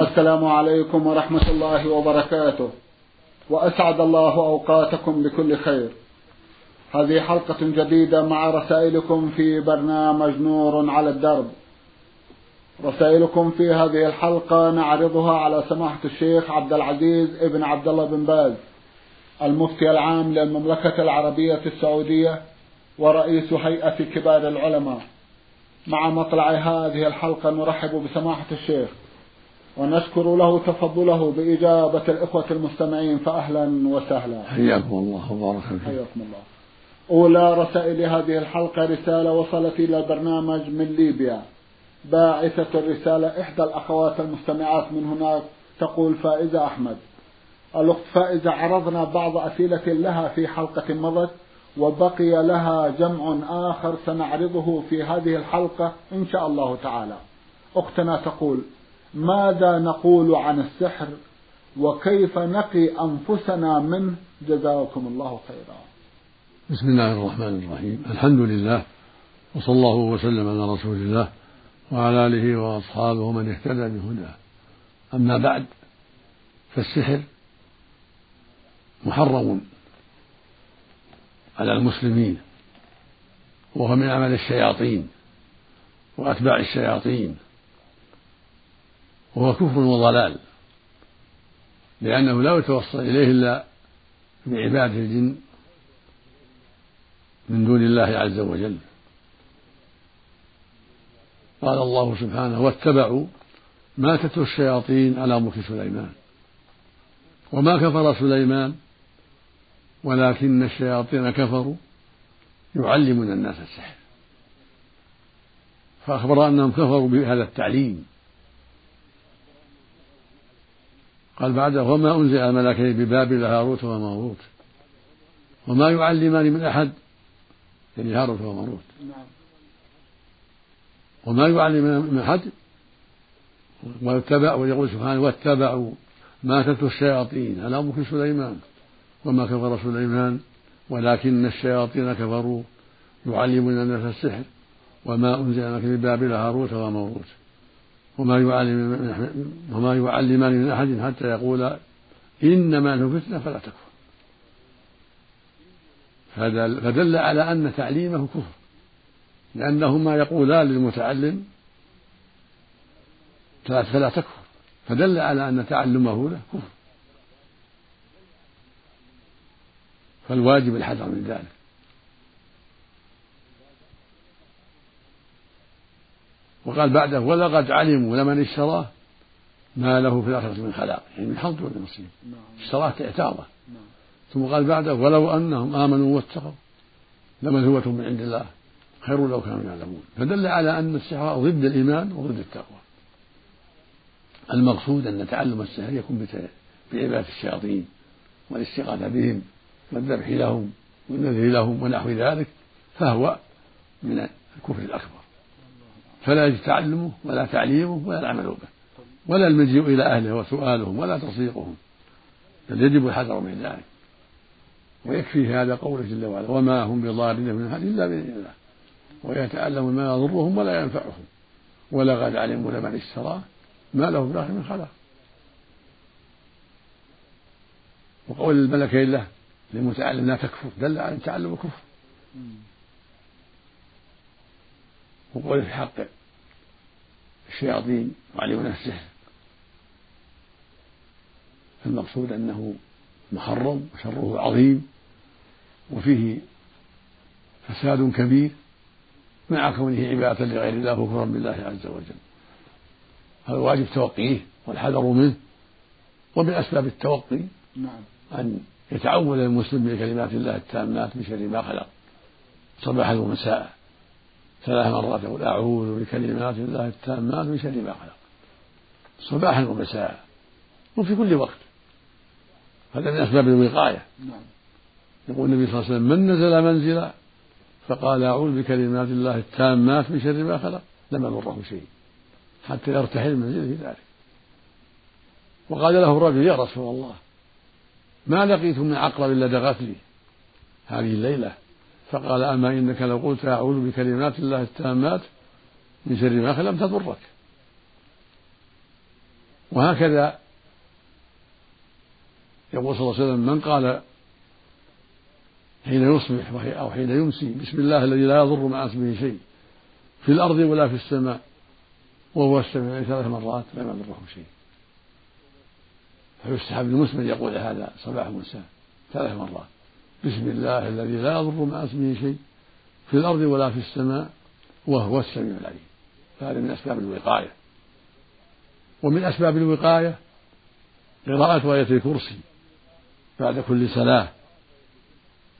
السلام عليكم ورحمة الله وبركاته. وأسعد الله أوقاتكم بكل خير. هذه حلقة جديدة مع رسائلكم في برنامج نور على الدرب. رسائلكم في هذه الحلقة نعرضها على سماحة الشيخ عبد العزيز ابن عبد الله بن باز المفتي العام للمملكة العربية السعودية ورئيس هيئة كبار العلماء. مع مطلع هذه الحلقة نرحب بسماحة الشيخ. ونشكر له تفضله بإجابة الإخوة المستمعين فأهلا وسهلا. حياكم الله وبارك فيكم حياكم الله. أولى رسائل هذه الحلقة رسالة وصلت إلى البرنامج من ليبيا. باعثة الرسالة إحدى الأخوات المستمعات من هناك تقول فائزة أحمد. الأخت فائزة عرضنا بعض أسئلة لها في حلقة مضت وبقي لها جمع آخر سنعرضه في هذه الحلقة إن شاء الله تعالى. أختنا تقول ماذا نقول عن السحر وكيف نقي أنفسنا منه؟ جزاكم الله خيرا. بسم الله الرحمن الرحيم. الحمد لله وصلى الله وسلم على رسول الله وعلى آله وأصحابه ومن اهتدى بهداه. أما بعد فالسحر محرم على المسلمين وهو من عمل الشياطين وأتباع الشياطين. وهو كفر وضلال لأنه لا يتوصل إليه إلا بعبادة الجن من دون الله عز وجل. قال الله سبحانه واتبعوا ما تتلو الشياطين على ملك سليمان وما كفر سليمان ولكن الشياطين كفروا يعلمون الناس السحر. فأخبر أنهم كفروا بهذا التعليم. قال بعده وما أنزل الملكين ببابل هاروت وماروت. وما يعلمان من أحد يعني هاروت وماروت. وما يعلمان من أحد واتبعوا ويقول سبحانه واتبعوا ما تتلو الشياطين. على ملك سليمان؟ وما كفر سليمان ولكن الشياطين كفروا يعلمون الناس السحر. وما أنزل لك ببابل هاروت وماروت. وما يعلم وما يعلمان من أحد حتى يقولا إنما نحن فتنة فلا تكفر. فدل على أن تعليمه كفر لأنهما يقولان للمتعلم فلا تكفر. فدل على أن تعلمه له كفر. فالواجب الحذر من ذلك. وقال بعده ولقد علموا لمن اشتراه ما له في الآخرة من خلاق يعني من حظ ولا نصيب. اشتراه اعتاضه ثم قال بعده ولو أنهم آمنوا واتقوا لمثوبة من عند الله خير لو كانوا يعلمون. فدل على أن السحر ضد الإيمان وضد التقوى. المقصود أن تعلم السحر يكون بعبادة الشياطين والاستغاثة بهم والذبح لهم والنذر لهم ونحو ذلك فهو من الكفر الأكبر. فلا يجب تعلمه ولا تعليمه ولا العمل به. ولا المجيء إلى أهله وسؤالهم ولا تصديقهم. بل يجب الحذر من ذلك. ويكفي هذا قوله جل وعلا وما هم بضارين من أحد إلا بإذن الله. ويتعلم ما يضرهم ولا ينفعهم. ولقد علموا لمن اشتراه ما له في من خلاق. وقول الملكين له للمتعلم لا تكفر. دل على التعلم كفر. وقول في حق الشياطين وعلمنا السحر فالمقصود أنه محرم وشره عظيم وفيه فساد كبير مع كونه عبادة لغير الله وكفرا بالله عز وجل. هذا واجب توقيه والحذر منه. ومن أسباب التوقي نعم. أن يتعوذ المسلم بكلمات الله التامات من شر ما خلق. صباحا ومساء ثلاث مرات يقول أعوذ بكلمات الله التامات من شر ما خلق. صباحا ومساء. وفي كل وقت. هذا من أسباب الوقاية. نعم. يقول النبي صلى الله عليه وسلم من نزل منزلا؟ فقال أعوذ بكلمات الله التامات من شر ما خلق. لم يضره شيء. حتى يرتحل من منزله ذلك. وقال له الرجل يا رسول الله ما لقيت من عقرب لدغت لي هذه الليلة. فقال أما إنك لو قلت أعوذ بكلمات الله التامات من شر ما لم تضرك وهكذا يقول صلى الله عليه وسلم من قال حين يصبح أو حين يمسي بسم الله الذي لا يضر مع اسمه شيء في الأرض ولا في السماء وهو السميع ثلاث مرات لم يضره شيء. فيستحب للمسلم يقول هذا صباح ومساء ثلاث مرات. بسم الله الذي لا يضر مع اسمه شيء في الأرض ولا في السماء وهو السميع العليم. فهذا من أسباب الوقاية. ومن أسباب الوقاية قراءة آية الكرسي بعد كل صلاة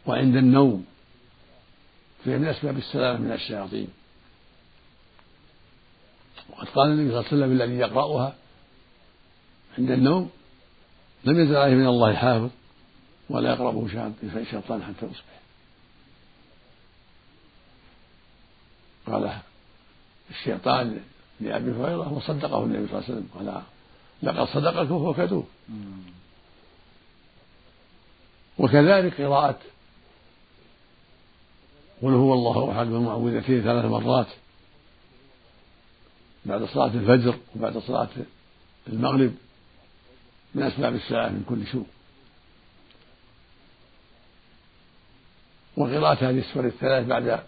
وعند النوم. فهي من أسباب السلامة من الشياطين. وقد قال النبي صلى الله عليه وسلم الذي يقرأها عند النوم لم يزل عليه من الله حافظ. ولا يقربه شيطان حتى يصبح. قال الشيطان لأبي هريرة وصدقه النبي صلى الله عليه وسلم. قال لقد صدقك وهو كذوب. وكذلك قراءة قل هو الله أحد والمعوذتين ثلاث مرات بعد صلاة الفجر وبعد صلاة المغرب من أسباب الساعة من كل سوء وقراءة هذه السور الثلاث بعد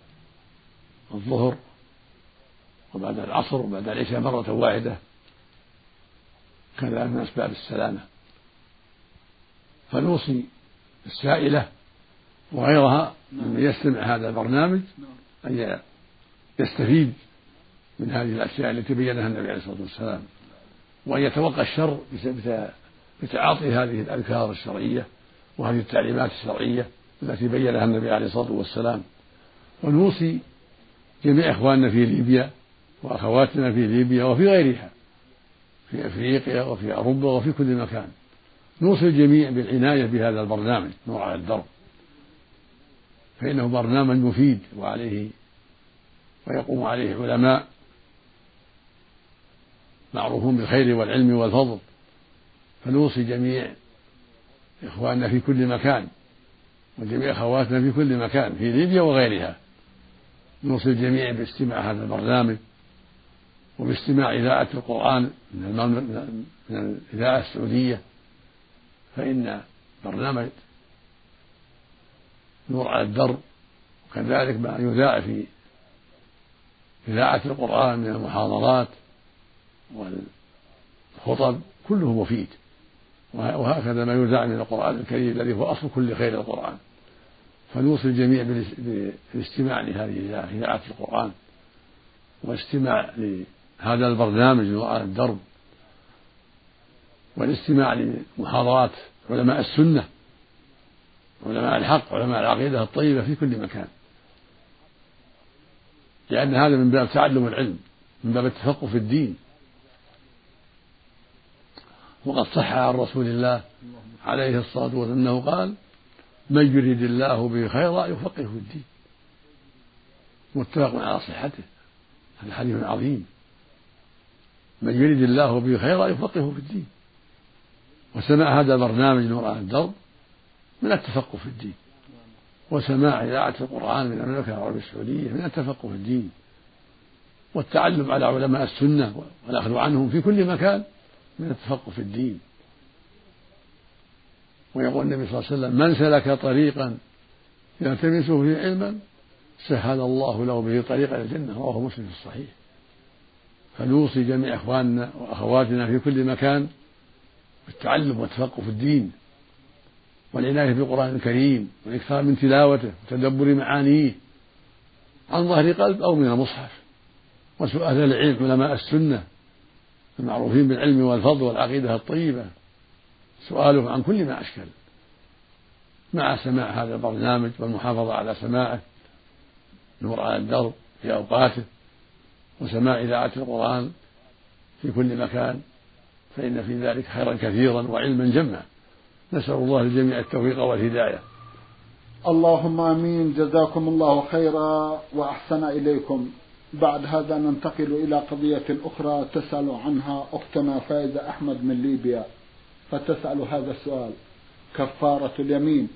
الظهر وبعد العصر وبعد العشاء مرة واحدة. كذلك من أسباب السلامة. فنوصي السائلة وغيرها من يستمع هذا البرنامج أن يستفيد من هذه الأشياء التي بينها النبي عليه الصلاة والسلام وأن يتوقى الشر بتعاطي هذه الأذكار الشرعية وهذه التعليمات الشرعية. التي بينها النبي عليه الصلاة والسلام. ونوصي جميع إخواننا في ليبيا وأخواتنا في ليبيا وفي غيرها في أفريقيا وفي أوروبا وفي كل مكان. نوصي الجميع بالعناية بهذا البرنامج نور على الدرب. فإنه برنامج مفيد وعليه ويقوم عليه علماء معروفون بالخير والعلم والفضل. فنوصي جميع إخواننا في كل مكان. وجميع أخواتنا في كل مكان في ليبيا وغيرها. نوصي الجميع باستماع هذا البرنامج وباستماع إذاعة القرآن من الإذاعة السعودية. فإن برنامج نور على الدرب وكذلك ما يذاع في إذاعة القرآن من المحاضرات والخطب كله مفيد. وهكذا ما يذاع من القرآن الكريم الذي هو أصل كل خير القرآن. فنوصي الجميع بالاستماع لهذه إذاعة القرآن. والاستماع لهذا البرنامج على الدرب. والاستماع لمحاضرات علماء السنة علماء الحق علماء العقيدة الطيبة في كل مكان. لأن هذا من باب تعلم العلم من باب التفقه في الدين. وقد صح عن رسول الله عليه الصلاة والسلام أنه قال من يريد الله به خيرا يفقهه في الدين. متفق على صحته هذا حديث عظيم. من يريد الله به خيرا يفقهه في الدين. وسماع هذا البرنامج نور على الدرب من التفقه في الدين. وسماع إذاعة القرآن من المملكة العربية السعودية من التفقه في الدين. والتعلم على علماء السنة والأخذ عنهم في كل مكان. من التفقه في الدين. ويقول النبي صلى الله عليه وسلم من سلك طريقا يلتمسه فيه علما سهل الله له به طريقا إلى الجنة. رواه مسلم في الصحيح. فنوصي جميع إخواننا وأخواتنا في كل مكان بالتعلم والتفقه في الدين والعناية بالقرآن الكريم والإكثار من تلاوته وتدبر معانيه عن ظهر قلب أو من المصحف. وسؤال العلم علماء السنة المعروفين بالعلم والفضل والعقيدة الطيبة. سؤالهم عن كل ما أشكل. مع سماع هذا البرنامج والمحافظة على سماعه نور على الدرب في أوقاته وسماع إذاعة القرآن في كل مكان فإن في ذلك خيرا كثيرا وعلما جما. نسأل الله للجميع التوفيق والهداية. اللهم آمين. جزاكم الله خيرا وأحسن إليكم. بعد هذا ننتقل إلى قضية أخرى تسأل عنها أختنا فائزه أحمد من ليبيا. فتسأل هذا السؤال. كفارة اليمين.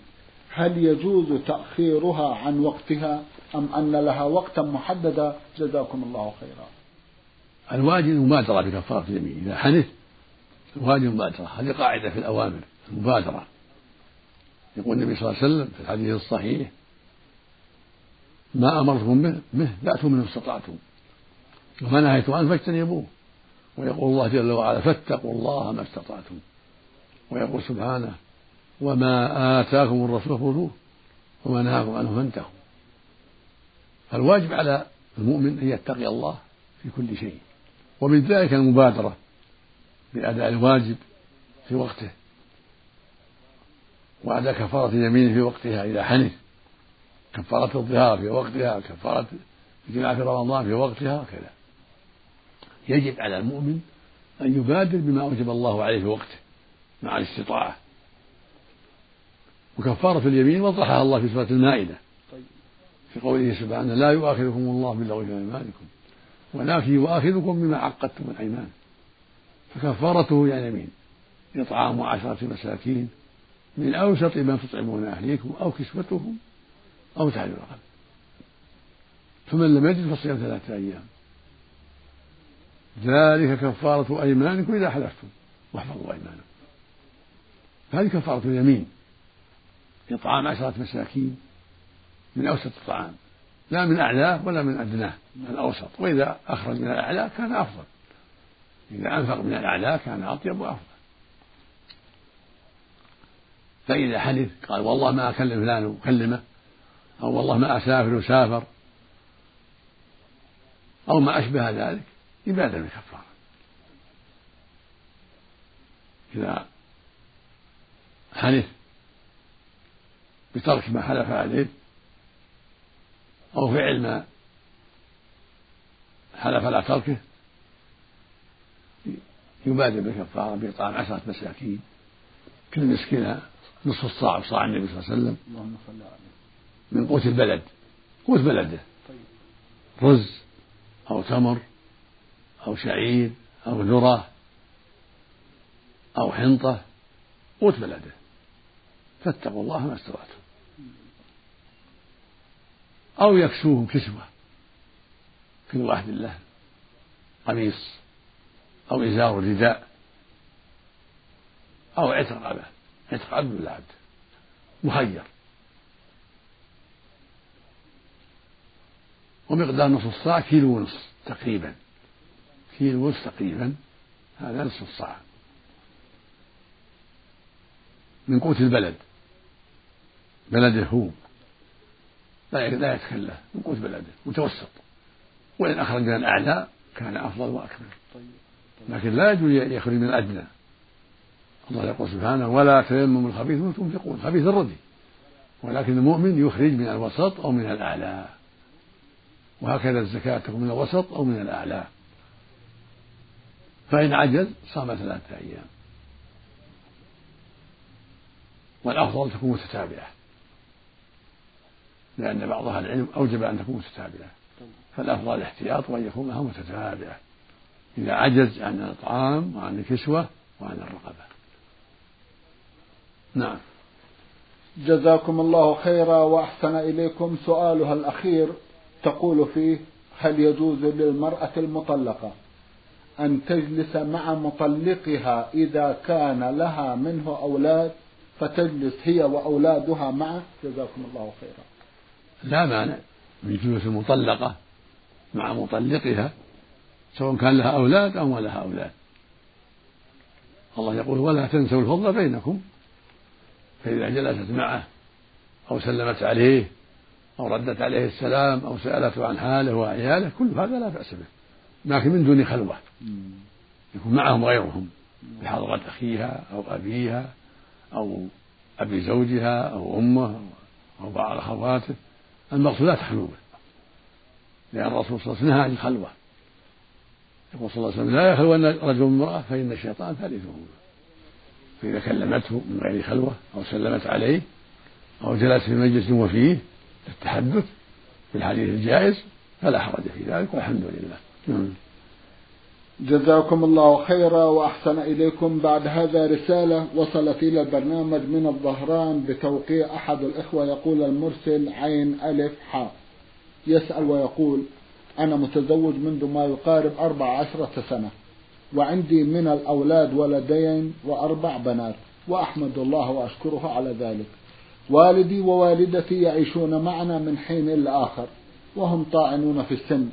هل يجوز تأخيرها عن وقتها أم أن لها وقتا محددا؟ جزاكم الله خيرا. الواجب المبادرة بكفارة اليمين. إذا حنث الواجب المبادرة. هذه قاعدة في الأوامر المبادرة. يقول النبي صلى الله عليه وسلم في الحديث الصحيح ما أمرتكم به, به فأتوا منه استطعتم. وما نهيت عنه فاجتنبوه. ويقول الله جل وعلا فاتقوا الله ما استطعتم. ويقول سبحانه وما آتاكم الرسول خذوه وما نهاكم عنه فانتهوا. فالواجب على المؤمن أن يتقي الله في كل شيء. ومن ذلك المبادرة بأداء الواجب في وقته وأداء كفارة اليمين في وقتها إذا حنث كفارة الظهار في وقتها كفارة الجماعة في رمضان في وقتها وكذا يجب على المؤمن أن يبادر بما أوجب الله عليه في وقته مع الاستطاعة. وكفارة اليمين وضحها الله في سورة المائدة. في قوله سبحانه لا يؤاخذكم الله باللغو في أيمانكم ولكن يؤاخذكم بما عقدتم الأيمان. فكفارته يعني يمين إطعام عشرة مساكين من أوسط ما تطعمون أهليكم أو كسوتهم أو تحرير رقبة فمن لم يجد فصيام ثلاثة أيام. ذلك كفارة أيمانكم إذا حلفتم. واحفظوا أيمانكم. هذه كفارة اليمين. إطعام عشرة مساكين من أوسط الطعام. لا من أعلاه ولا من أدناه من الأوسط. وإذا أخرج من الأعلى كان أفضل. إذا أنفق من الأعلى كان أطيب وأفضل. فإذا حدث قال والله ما أكلم فلان وكلمه أو والله ما أسافر وسافر أو ما أشبه ذلك. يبادر بالكفارة. إذا حنث بترك ما حلف عليه أو فعل ما حلف على تركه يبادر بالكفارة بإطعام عشرة مساكين. كل مسكين نصف الصاع صاع النبي صلى الله عليه وسلم. اللهم صل عليه من قوت البلد. قوت بلده رز أو تمر أو شعير أو ذرة أو حنطة. قوت بلده فاتقوا الله ما استطعتم. أو يكسوهم كسوة. كل واحد له قميص أو إزار رداء أو عتق عبد عتق عبد ولا عبد. مخير. ومقدار نصف الصاع كيلو ونصف تقريبا. كيلو ونصف تقريبا. هذا نصف الصاع. من قوت البلد. بلده هو. لا لا يتكلف من قوت بلده. متوسط. وإن أخرج من الأعلى كان أفضل وأكمل. لكن لا يجوز يخرج من الأدنى. الله يقول سبحانه ولا تيمموا الخبيث تنفقون. خبيث الردي ولكن المؤمن يخرج من الوسط أو من الأعلى. وهكذا الزكاة تكون من الوسط أو من الأعلى. فإن عجز صام ثلاثة أيام. والأفضل تكون متتابعة. لأن بعض أهل العلم أوجب أن تكون متتابعة. فالأفضل الاحتياط وأن يكون لها متتابعة. إذا عجز عن الإطعام وعن الكسوة وعن الرقبة. نعم. جزاكم الله خيرا وأحسن إليكم سؤالها الأخير. تقول فيه هل يجوز للمرأة المطلقة أن تجلس مع مطلقها إذا كان لها منه أولاد فتجلس هي وأولادها معه جزاكم الله خيرا. لا مانع. من جلوس المطلقة مع مطلقها سواء كان لها أولاد أو ما لها أولاد. الله يقول ولا تنسوا الفضل بينكم فإذا جلست معه أو سلمت عليه أو ردت عليه السلام أو سألته عن حاله وعياله كل هذا لا بأس به. لكن من دون خلوة. يكون معهم غيرهم. بحضرة أخيها أو أبيها أو أبي زوجها أو أمه أو بعض أخواته. المقصود لا تخلو به لأن الرسول صلى الله عليه وسلم نهى عن الخلوة. يقول صلى الله عليه وسلم لا يخلون رجل امرأة فإن الشيطان ثالثهما فإذا كلمته من غير خلوة أو سلمت عليه أو جلس في مجلس وفيه للتحدث بالحديث الجائز فلا حرج في ذلك والحمد لله. جزاكم الله خيرا وأحسن إليكم. بعد هذا رسالة وصلت إلى البرنامج من الظهران بتوقيع أحد الإخوة يقول المرسل عين ألف حاء. يسأل ويقول أنا متزوج منذ ما يقارب أربع عشرة سنة وعندي من الأولاد ولدين وأربع بنات وأحمد الله وأشكره على ذلك. والدي ووالدتي يعيشون معنا من حين إلى آخر وهم طاعنون في السن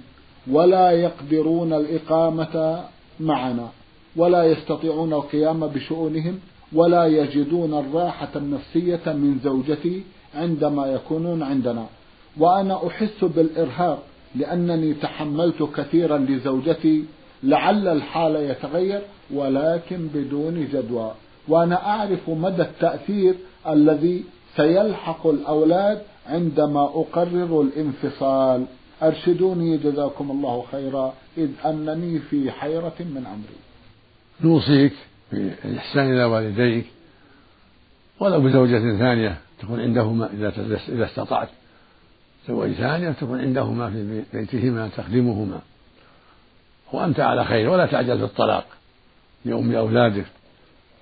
ولا يقدرون الإقامة معنا ولا يستطيعون القيام بشؤونهم ولا يجدون الراحة النفسية من زوجتي عندما يكونون عندنا. وأنا أحس بالإرهاق لأنني تحملت كثيرا لزوجتي لعل الحال يتغير ولكن بدون جدوى. وأنا أعرف مدى التأثير الذي سيلحق الأولاد عندما أقرر الانفصال. أرشدوني جزاكم الله خيرا إذ أنني في حيرة من أمري. نوصيك بالإحسان إلى والديك ولو بزوجة ثانية تكون عندهما إذا إذا استطعت. زوج ثانية تكون عندهما في بيتهما تخدمهما. وأنت على خير ولا تعجل في الطلاق. لأم أولادك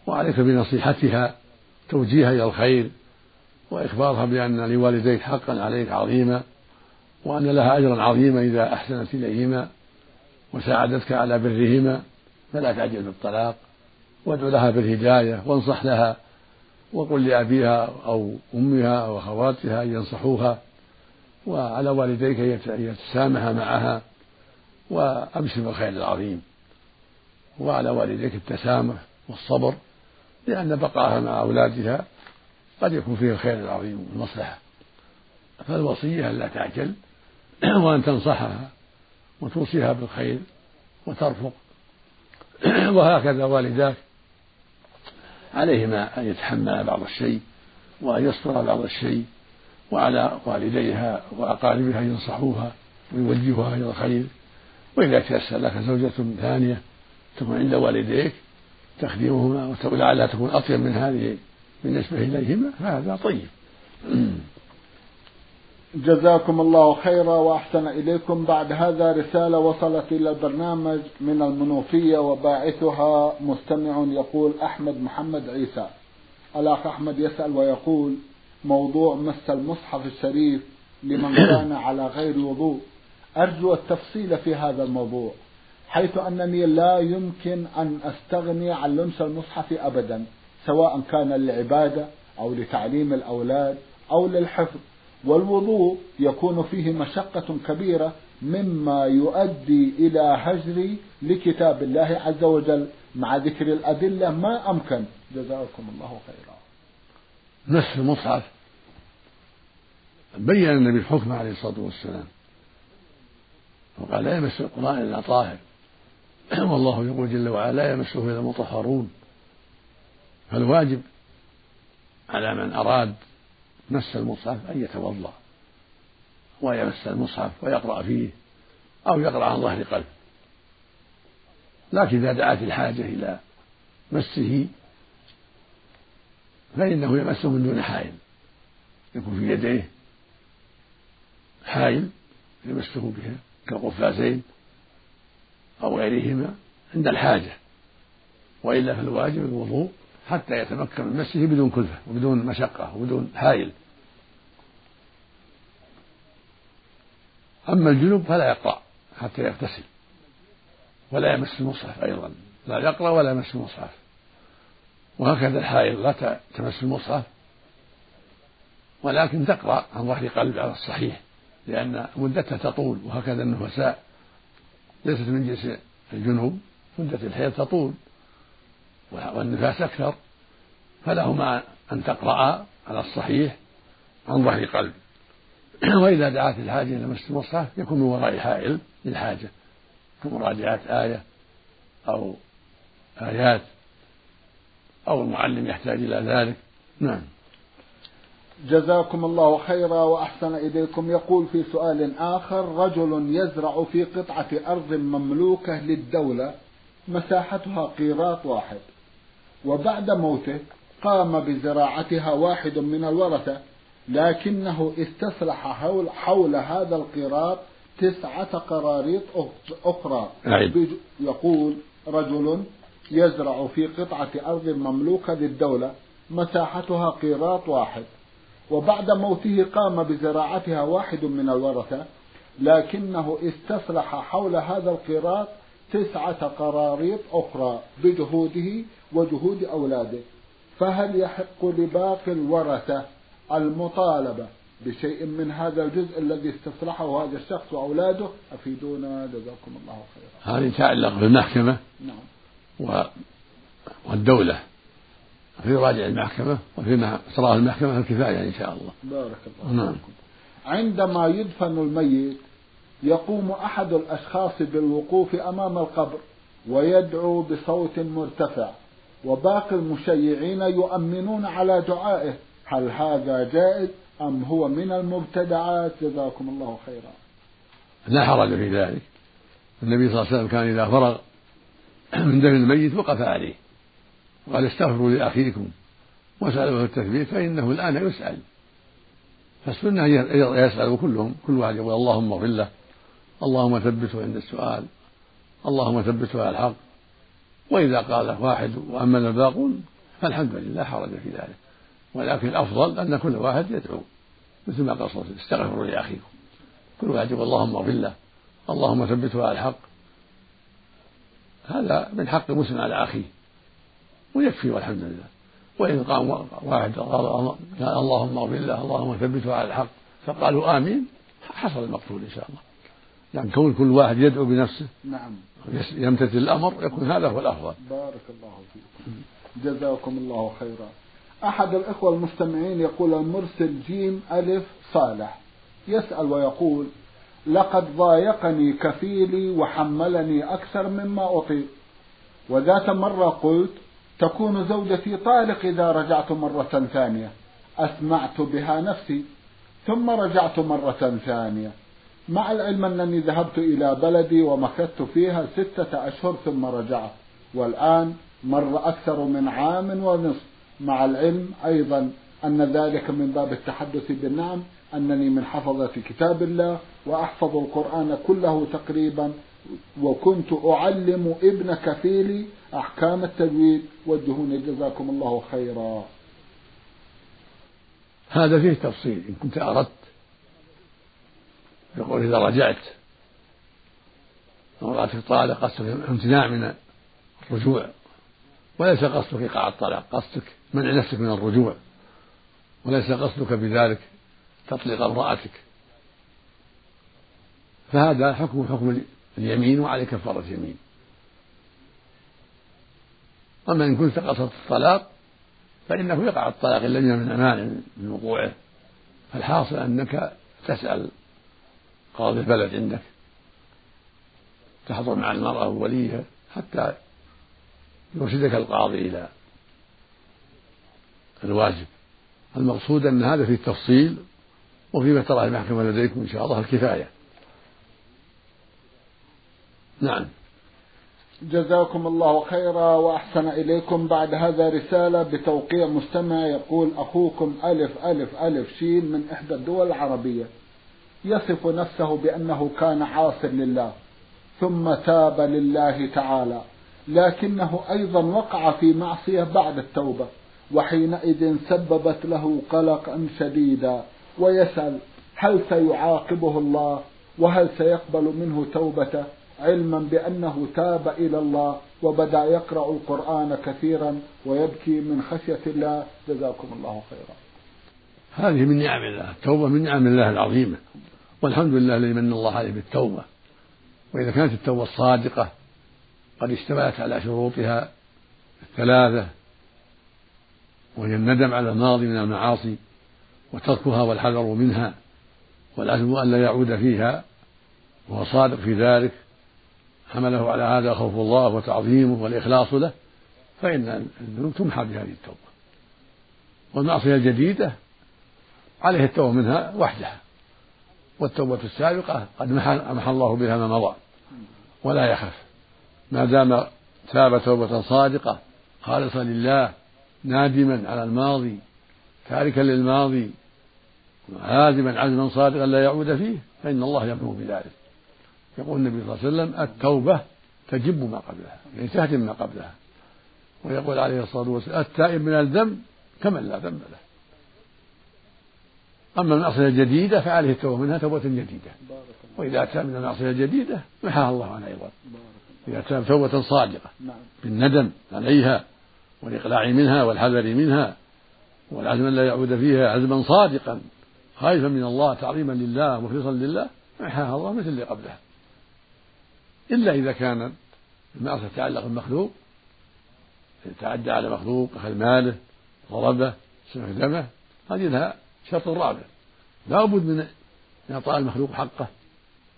وعليك بنصيحتها توجيهها إلى الخير. وإخبارها بأن لوالديك حقا عليك عظيما وأن لها أجرا عظيما إذا أحسنت إليهما وساعدتك على برهما فلا تعجل بالطلاق. وادع لها بالهداية وانصح لها وقل لأبيها أو أمها أو أخواتها أن ينصحوها وعلى والديك أن يتسامح معها وأبشر بالخير العظيم. وعلى والديك التسامح والصبر لأن بقاها مع أولادها قد يكون فيه الخير العظيم والمصلحة. فالوصية ألا تعجل وأن تنصحها وتوصيها بالخير وترفق. وهكذا والداك عليهما أن يتحملا بعض الشيء وأن يصبر بعض الشيء وعلى والديها وأقاربها أن ينصحوها ويوجهوها إلى الخير. وإذا تيسر لك زوجة ثانية تكون عند والديك تخدمهما ولعلها تكون أطيب من هذه بالنسبة إليهما فهذا طيب. جزاكم الله خيرا وأحسن إليكم. بعد هذا رسالة وصلت إلى البرنامج من المنوفية وباعثها مستمع يقول أحمد محمد عيسى. الأخ أحمد يسأل ويقول موضوع مس المصحف الشريف لمن كان على غير وضوء. أرجو التفصيل في هذا الموضوع حيث أنني لا يمكن أن أستغني عن لمس المصحف أبدا. سواء كان للعبادة أو لتعليم الأولاد أو للحفظ. والوضوء يكون فيه مشقة كبيرة مما يؤدي إلى هجري لكتاب الله عز وجل مع ذكر الأدلة. ما أمكن. جزاكم الله خيرا. مس المصحف. بين النبي الحكم عليه الصلاة والسلام. وقال لا يمس القرآن إلا طاهر. والله يقول جل وعلا لا يمسه إلا المطهرون. فالواجب على من أراد مس المصحف أن يتوضأ ويمس المصحف ويقرأ فيه أو يقرأ عن ظهر قلب. لكن إذا دعت الحاجة إلى مسه فإنه يمسه من دون حائل. يكون في يديه حائل يمسه بها كالقفازين أو غيرهما عند الحاجة. وإلا فالواجب الوضوء حتى يتمكن من مسه بدون كلفة وبدون مشقة وبدون حائل أما الجنوب فلا يقرأ حتى يغتسل. ولا يمس المصحف أيضا. لا يقرأ ولا يمس المصحف. وهكذا الحائض لا تمس المصحف. ولكن تقرأ عن ظهر قلب على الصحيح لأن مدتها تطول وهكذا النفساء. ليست من جنس الجنوب مدة الحيض تطول. والنفاس أكثر فلهما أن تقرأ على الصحيح عن ظهر قلب. وإذا دعت الحاجة إلى مس المصحف يكون من وراء حائل للحاجة كمراجعة آية أو آيات أو المعلم يحتاج إلى ذلك. نعم. جزاكم الله خيرا وأحسن إليكم. يقول في سؤال آخر رجل يزرع في قطعة أرض مملوكة للدولة مساحتها قيراط واحد. وبعد موته قام بزراعتها واحد من الورثة لكنه استصلح حول, حول هذا القيراط تسعة قراريط أخرى. يقول رجل يزرع في قطعة أرض مملوكة للدولة مساحتها قيراط واحد. وبعد موته قام بزراعتها واحد من الورثة لكنه استصلح حول هذا القيراط تسعة قراريط أخرى بجهوده وجهود أولاده فهل يحق لباقي الورثة المطالبة بشيء من هذا الجزء الذي استصلحه هذا الشخص وأولاده؟ أفيدونا جزاكم الله خيرا. هذه تعلق بالمحكمة نعم. و... والدولة. في راجع المحكمة وفي تراه المحكمة الكفاية إن شاء الله. بارك الله نعم. عندما يدفن الميت يقوم أحد الأشخاص بالوقوف أمام القبر ويدعو بصوت مرتفع وباقي المشيعين يؤمنون على دعائه هل هذا جائز أم هو من المبتدعات؟ جزاكم الله خيرا. لا حرج في ذلك. النبي صلى الله عليه وسلم كان إذا فرغ من دفن الميت وقف عليه وقال استغفروا لأخيكم واسألوا التثبيت فإنه الآن يسأل. فالسنة يسأل كلهم كل واحد يقول اللهم اغفر له. اللهم ثبته عند السؤال اللهم ثبته على الحق. وإذا قال واحد وأمن الباقون فالحمد لله حرج في ذلك. ولكن الأفضل أن كل واحد يدعو مثل ما قال صلى الله عليه استغفروا لأخيكم. كل واحد يقول اللهم اغفر له اللهم ثبته على الحق. هذا من حق مسلم على أخيه ويكفي والحمد لله. وإن قام واحد قال اللهم اغفر له اللهم ثبته على الحق فقالوا آمين حصل المقصود إن شاء الله. يعني كون كل واحد يدعو بنفسه. نعم. يمتثل الأمر يكون هذا هو الأفضل. بارك الله فيكم. جزاكم الله خيرا. أحد الإخوة المستمعين يقول المرسل جيم ألف صالح. يسأل ويقول لقد ضايقني كفيلي وحملني أكثر مما أطيق وذات مرة قلت تكون زوجتي طالق إذا رجعت مرة ثانية. أسمعت بها نفسي ثم رجعت مرة ثانية. مع العلم أنني ذهبت إلى بلدي ومكثت فيها ستة أشهر ثم رجعت. والآن مر أكثر من عام ونصف. مع العلم أيضا أن ذلك من باب التحدث بالنعم أنني من حفظة كتاب الله وأحفظ القرآن كله تقريبا وكنت أعلم ابن كفيلي أحكام التجويد. وجهوني جزاكم الله خيرا. هذا فيه تفصيل إن كنت أردت. يقول إذا رجعت امرأتك طالق قصدك امتناع من الرجوع. وليس قصدك إيقاع الطلاق قصدك منع نفسك من الرجوع. وليس قصدك بذلك تطلق امرأتك. فهذا حكم حكم اليمين وعليه كفارة يمين أما إن كنت قصدت الطلاق فإنه يقع الطلاق إن لم يمنع مانع من وقوعه. فالحاصل أنك تسأل قاضي البلد عندك. تحضر مع المرأة ووليها حتى يرشدك القاضي إلى الواجب. المقصود أن هذا فيه تفصيل وفيما ترى المحكمة لديكم إن شاء الله الكفاية. نعم. جزاكم الله خيرا وأحسن إليكم بعد هذا رسالة بتوقيع مستمع يقول أخوكم ألف ألف ألف شين من إحدى الدول العربية. يصف نفسه بأنه كان عاصر لله ثم تاب لله تعالى لكنه أيضا وقع في معصية بعد التوبة وحينئذ سببت له قلقا شديدا ويسأل هل سيعاقبه الله؟ وهل سيقبل منه توبته؟ علما بأنه تاب إلى الله وبدأ يقرأ القرآن كثيرا ويبكي من خشية الله. جزاكم الله خيرا. هذه من نعم الله التوبة من نعم الله العظيمة. والحمد لله الذي من الله عليه بالتوبة. وإذا كانت التوبة الصادقة قد اشتملت على شروطها الثلاثة وهي الندم على الماضي من المعاصي وتركها والحذر منها والعزم ألا يعود فيها وهو صادق في ذلك حمله على هذا خوف الله وتعظيمه والإخلاص له فإن الذنوب تمحى بهذه التوبة. والمعصية الجديدة عليه التوبة منها وحدها. والتوبة السابقة قد محى الله بها ما مضى. ولا يخف. ما دام تاب توبة صادقة خالصة لله نادما على الماضي تاركا للماضي عازما عزما صادقا لا يعود فيه فإن الله يقوم بذلك. يقول النبي صلى الله عليه وسلم التوبة تجب ما قبلها يعني تهدم ما قبلها. ويقول عليه الصلاة والسلام التائب من الذنب كمن لا ذنب له. أما المعصية الجديدة فعليه التوبة منها توبة جديدة. وإذا أتى من المعصية الجديدة محاها الله عنها أيضا. إذا تاب توبة صادقة بالندم عليها والإقلاع منها والحذر منها والعزم أن لا يعود فيها عزما صادقا خائفا من الله تعظيما لله مخلصا لله محاها الله مثل اللي قبلها. إلا إذا كان المعصية تتعلق بالمخلوق تعدى على مخلوق أخذ ماله ضربه سفك دمه هذه لها شرط رابع لا بد من إعطاء المخلوق حقه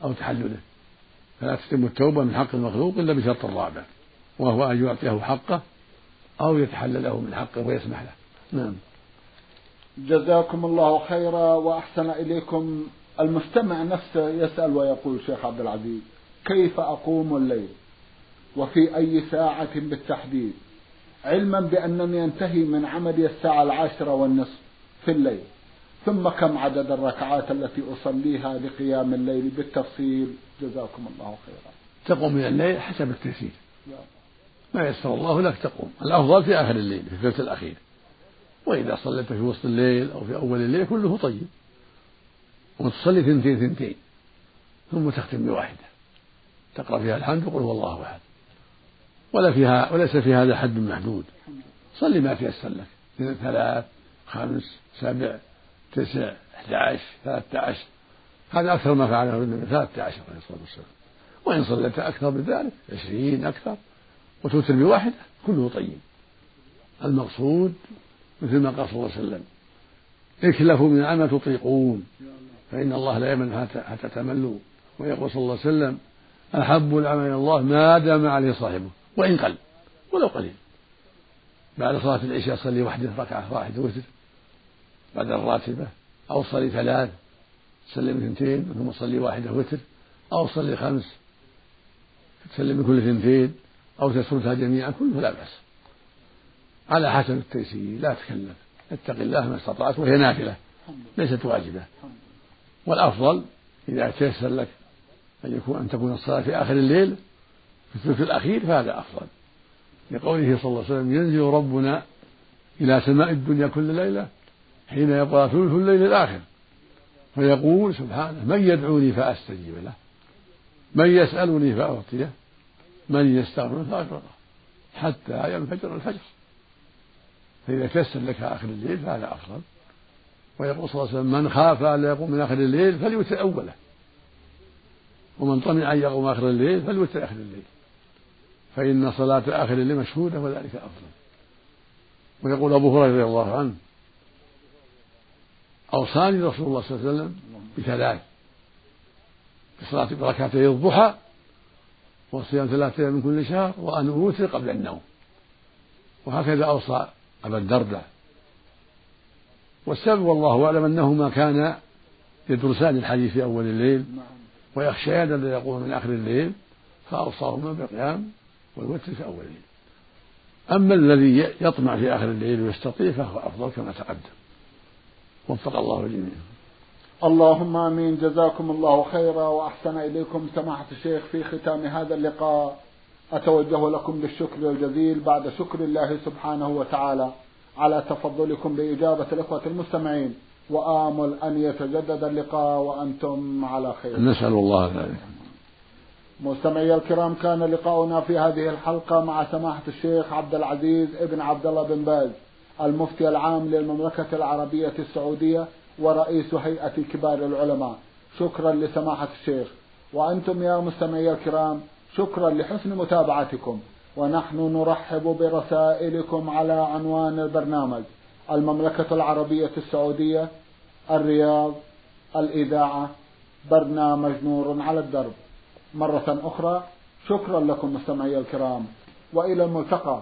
أو تحلله. فلا تتم التوبة من حق المخلوق إلا بشرط رابع وهو أن يعطيه حقه أو يتحلله من حقه ويسمح له. نعم. جزاكم الله خيرا وأحسن إليكم. المستمع نفسه يسأل ويقول شيخ عبد العزيز كيف أقوم الليل؟ وفي أي ساعة بالتحديد؟ علما بأنني أنتهي من عملي الساعة العاشرة والنصف في الليل. ثم كم عدد الركعات التي أصليها لقيام الليل بالتفصيل؟ جزاكم الله خيرا. تقوم من الليل حسب التيسير ما يسر الله لك تقوم. الأفضل في آخر الليل في الثلث الأخير. وإذا صليت في وسط الليل أو في أول الليل كله طيب. وتصلي ثنتين ثنتين ثم تختم بواحدة. تقرأ فيها الحمد وقل هو الله أحد. ولا فيها وليس في هذا حد محدود. صلي ما تيسر لك. ثلاث خمس سبع تسع أحد عشر ثلاثة عشر هذا أكثر ما فعله النبي ثلاثة عشر عليه الصلاة والسلام. وإن صليت أكثر من ذلك عشرين أكثر. وتوتر بواحدة كله طيب. المقصود مثل ما قال صلى الله عليه وسلم اكلفوا من العمل تطيقون. فإن الله لا يمن حتى تملوا. ويقول صلى الله عليه وسلم أحب العمل إلى الله ما دام عليه صاحبه وإن قل ولو قليل. بعد صلاة العشاء صلي وحده ركعة واحدة وتر. بعد الراتبة أو صلي ثلاث سلم اثنتين ثم صلي واحدة وتر أو صلي خمس تسلم كل اثنتين. أو تسردها جميعا كله لا بأس. على حسب التيسير لا تكلف. اتق الله ما استطعت وهي نافلة ليست واجبة. والأفضل إذا تيسر لك أن يكون أن تكون الصلاة في آخر الليل في الثلث الأخير فهذا أفضل. لقوله صلى الله عليه وسلم ينزل ربنا إلى سماء الدنيا كل ليلة حين يبقى ثلث الليل الآخر فيقول سبحانه من يدعوني فأستجيب له من يسألني فأعطيه من يستغفر فأغفر حتى ينفجر الفجر. فإذا تيسر لك آخر الليل فهذا أفضل. ويقول صلى الله عليه وسلم من خاف ألا يقوم من آخر الليل فليوتر أوله ومن طمع أن يقوم آخر الليل فليوتر آخر الليل فإن صلاة آخر الليل مشهودة وذلك أفضل. ويقول أبو هريرة رضي الله عنه أوصاني رسول الله صلى الله عليه وسلم بثلاث بصلاة بركعتي الضحى وصيام ثلاثة من كل شهر وأن أوتر قبل النوم. وهكذا أوصى أبا الدرداء. والسبب والله أعلم أنهما كانا يدرسان الحديث في أول الليل ويخشيان أن يقوم من آخر الليل فأوصاهما بالقيام والوتر في أول الليل. أما الذي يطمع في آخر الليل ويستطيع فهو أفضل كما تقدم. وفق الله الجميع. اللهم آمين. جزاكم الله خيرا وأحسن إليكم سماحة الشيخ في ختام هذا اللقاء. أتوجه لكم بالشكر الجزيل بعد شكر الله سبحانه وتعالى على تفضلكم بإجابة الإخوة المستمعين. وآمل أن يتجدد اللقاء وأنتم على خير. نسأل الله ذلك. مستمعي الكرام كان لقاؤنا في هذه الحلقة مع سماحة الشيخ عبد العزيز ابن عبد الله بن باز. المفتي العام للمملكة العربية السعودية ورئيس هيئة كبار العلماء. شكرا لسماحة الشيخ. وأنتم يا مستمعي الكرام شكرا لحسن متابعتكم. ونحن نرحب برسائلكم على عنوان البرنامج المملكة العربية السعودية الرياض الإذاعة. برنامج نور على الدرب. مرة أخرى شكرا لكم مستمعي الكرام. وإلى الملتقى.